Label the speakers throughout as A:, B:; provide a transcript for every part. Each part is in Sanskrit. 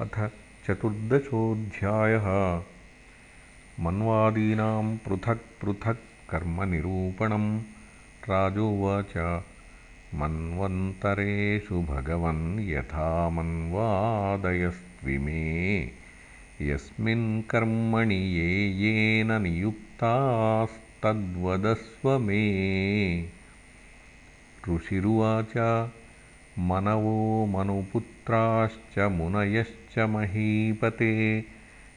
A: अथ चतुर्दशोऽध्यायः। मन्वादीनां पृथक् पृथक् कर्मनिरूपणं राजोवाच मन्वन्तरेषु भगवन् यथा मन्वादयस्त्विमे। यस्मिन् कर्मणि ये येन नियुक्तास्तद्वदस्व मे। ऋषिरुवाच मनवो मनुपुत्राश्च मुनयश्च महीपते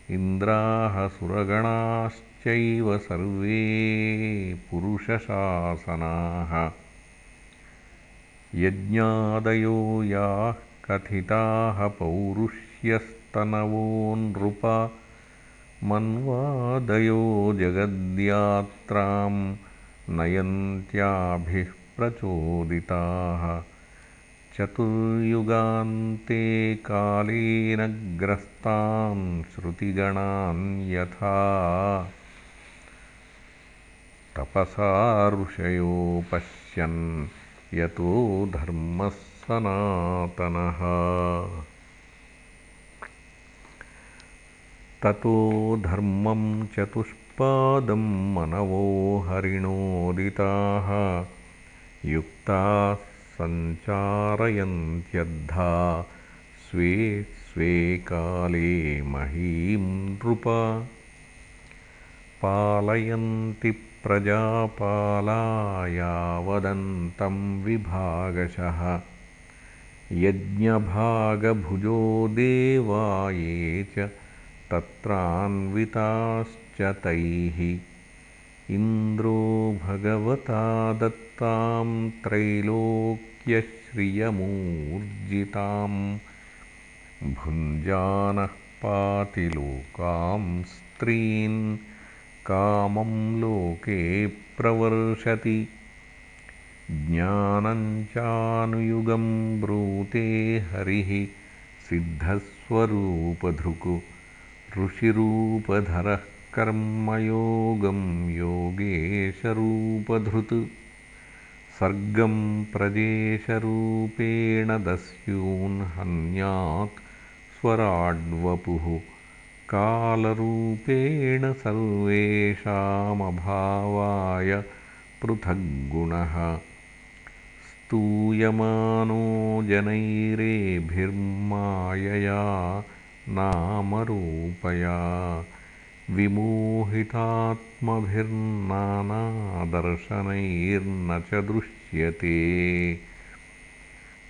A: इन्द्राः सुरगणाश्चैव सर्वे पुरुषशासनाः। यज्ञादयो याः कथिताः पौरुष्यस्तनवो नृप मन्वादयो जगद्यात्रां नयन्त्याभिः प्रचोदिताः चतुर्युगान्ते कालेन ग्रस्तान् श्रुतिगणान् यथा तपसा ऋषयो पश्यन् यतो धर्मः सनातनः। ततो धर्मं चतुष्पादं मनवो हरिणोदिताः युक्ताः सञ्चारयन्त्यद्धा। स्वे स्वे काले महीं नृप। पालयन्ति प्रजापालायावदन्तं विभागशः। यज्ञभागभुजो देवा ये च तत्रान्विताश्च तैः। इन्द्रो भगवता दत्तां त्रैलोक्यश्रियमूर्जितां भुञ्जानः पाति लोकां स्त्रीन् कामं लोके प्रवर्षति। ज्ञानञ्चानुयुगं ब्रूते हरिः सिद्धस्वरूपधृक् ऋषिरूपधरः कर्मयोगं योगेशरूपधृत्। सर्गं प्रजेशरूपेण दस्यून्हन्यात् स्वराड्वपुः। कालरूपेण सर्वेषामभावाय पृथग्गुणः। स्तूयमानो जनैरेभिर्मायया नामरूपया विमोहितात्मभिर्नानादर्शनैर्न च दृश्यते।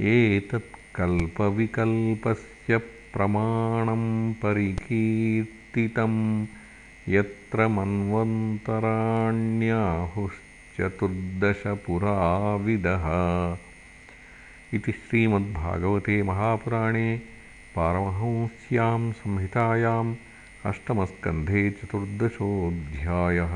A: एतत्कल्पविकल्पस्य प्रमाणं परिकीर्तितं यत्र मन्वन्तराण्याहुश्चतुर्दशपुराविदः। इति श्रीमद्भागवते महापुराणे पारमहंस्यां संहितायाम् अष्टमस्कन्धे चतुर्दशोऽध्यायः